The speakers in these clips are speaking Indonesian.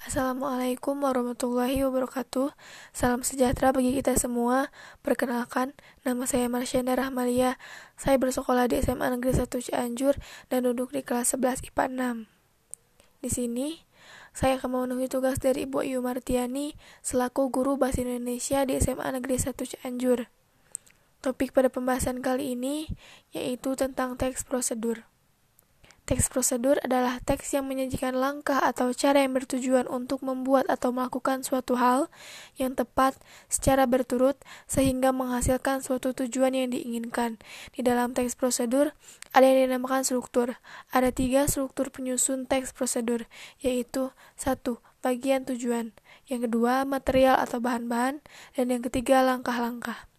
Assalamualaikum warahmatullahi wabarakatuh. Salam sejahtera bagi kita semua. Perkenalkan, nama saya Marsyanda Rahmalia. Saya bersekolah di SMA Negeri 1 Cianjur dan duduk di kelas 11 IPA 6. Di sini, saya akan memenuhi tugas dari Ibu Ayu Martiani selaku guru Bahasa Indonesia di SMA Negeri 1 Cianjur. Topik pada pembahasan kali ini yaitu tentang teks prosedur. Teks prosedur adalah teks yang menyajikan langkah atau cara yang bertujuan untuk membuat atau melakukan suatu hal yang tepat secara berturut sehingga menghasilkan suatu tujuan yang diinginkan. Di dalam teks prosedur, ada yang dinamakan struktur. Ada tiga struktur penyusun teks prosedur, yaitu satu Bagian tujuan, yang kedua material atau bahan-bahan, dan yang ketiga langkah-langkah.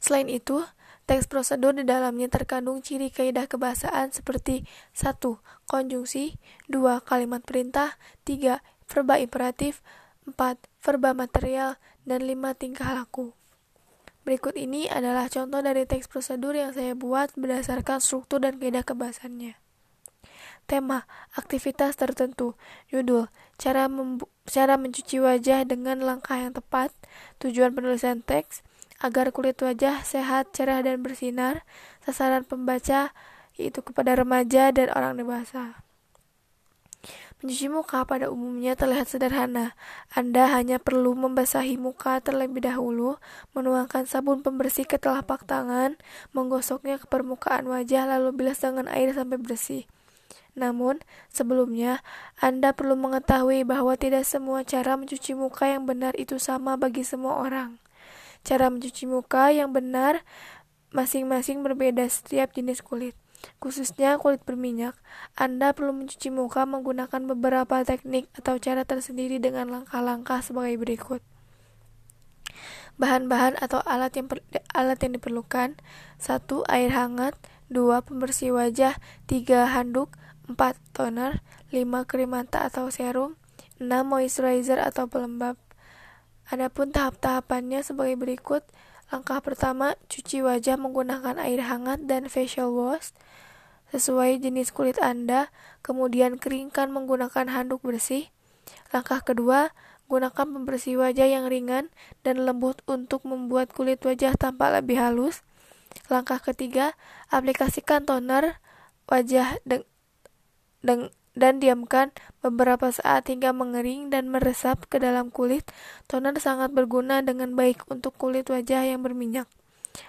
Selain itu, Teks prosedur di dalamnya terkandung ciri kaidah kebahasaan seperti 1. Konjungsi 2. Kalimat perintah 3. Verba imperatif 4. Verba material dan 5. Tingkah laku Berikut ini adalah contoh dari teks prosedur yang saya buat berdasarkan struktur dan kaidah kebahasannya. Tema, aktivitas tertentu. Judul, cara, cara mencuci wajah dengan langkah yang tepat. Tujuan penulisan teks, agar kulit wajah sehat, cerah, dan bersinar. Sasaran pembaca yaitu kepada remaja dan orang dewasa. Mencuci muka pada umumnya terlihat sederhana. Anda hanya perlu membasahi muka terlebih dahulu, menuangkan sabun pembersih ke telapak tangan, menggosoknya ke permukaan wajah, lalu bilas dengan air sampai bersih. Namun, sebelumnya, Anda perlu mengetahui bahwa tidak semua cara mencuci muka yang benar itu sama bagi semua orang. Cara mencuci muka yang benar masing-masing berbeda setiap jenis kulit. Khususnya kulit berminyak, Anda perlu mencuci muka menggunakan beberapa teknik atau cara tersendiri dengan langkah-langkah sebagai berikut. Bahan-bahan atau alat yang per, alat yang diperlukan: 1. air hangat, 2. pembersih wajah, 3. handuk, 4. toner, 5. krim mata atau serum, 6. moisturizer atau pelembab, Adapun tahap-tahapannya sebagai berikut. Langkah pertama, cuci wajah menggunakan air hangat dan facial wash sesuai jenis kulit Anda, kemudian keringkan menggunakan handuk bersih. Langkah kedua, gunakan pembersih wajah yang ringan dan lembut untuk membuat kulit wajah tampak lebih halus. Langkah ketiga, aplikasikan toner wajah deng deng dan diamkan beberapa saat hingga mengering dan meresap ke dalam kulit. Toner sangat berguna dengan baik untuk kulit wajah yang berminyak.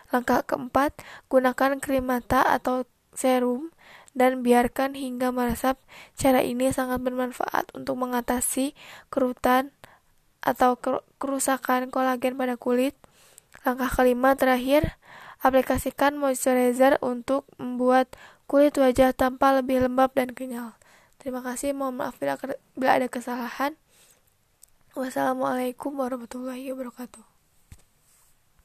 Langkah keempat, gunakan krim mata atau serum dan biarkan hingga meresap. Cara ini sangat bermanfaat untuk mengatasi kerutan atau kerusakan kolagen pada kulit. Langkah kelima terakhir, aplikasikan moisturizer untuk membuat kulit wajah tampak lebih lembab dan kenyal. Terima kasih, mohon maaf bila, ada kesalahan. Wassalamualaikum warahmatullahi wabarakatuh.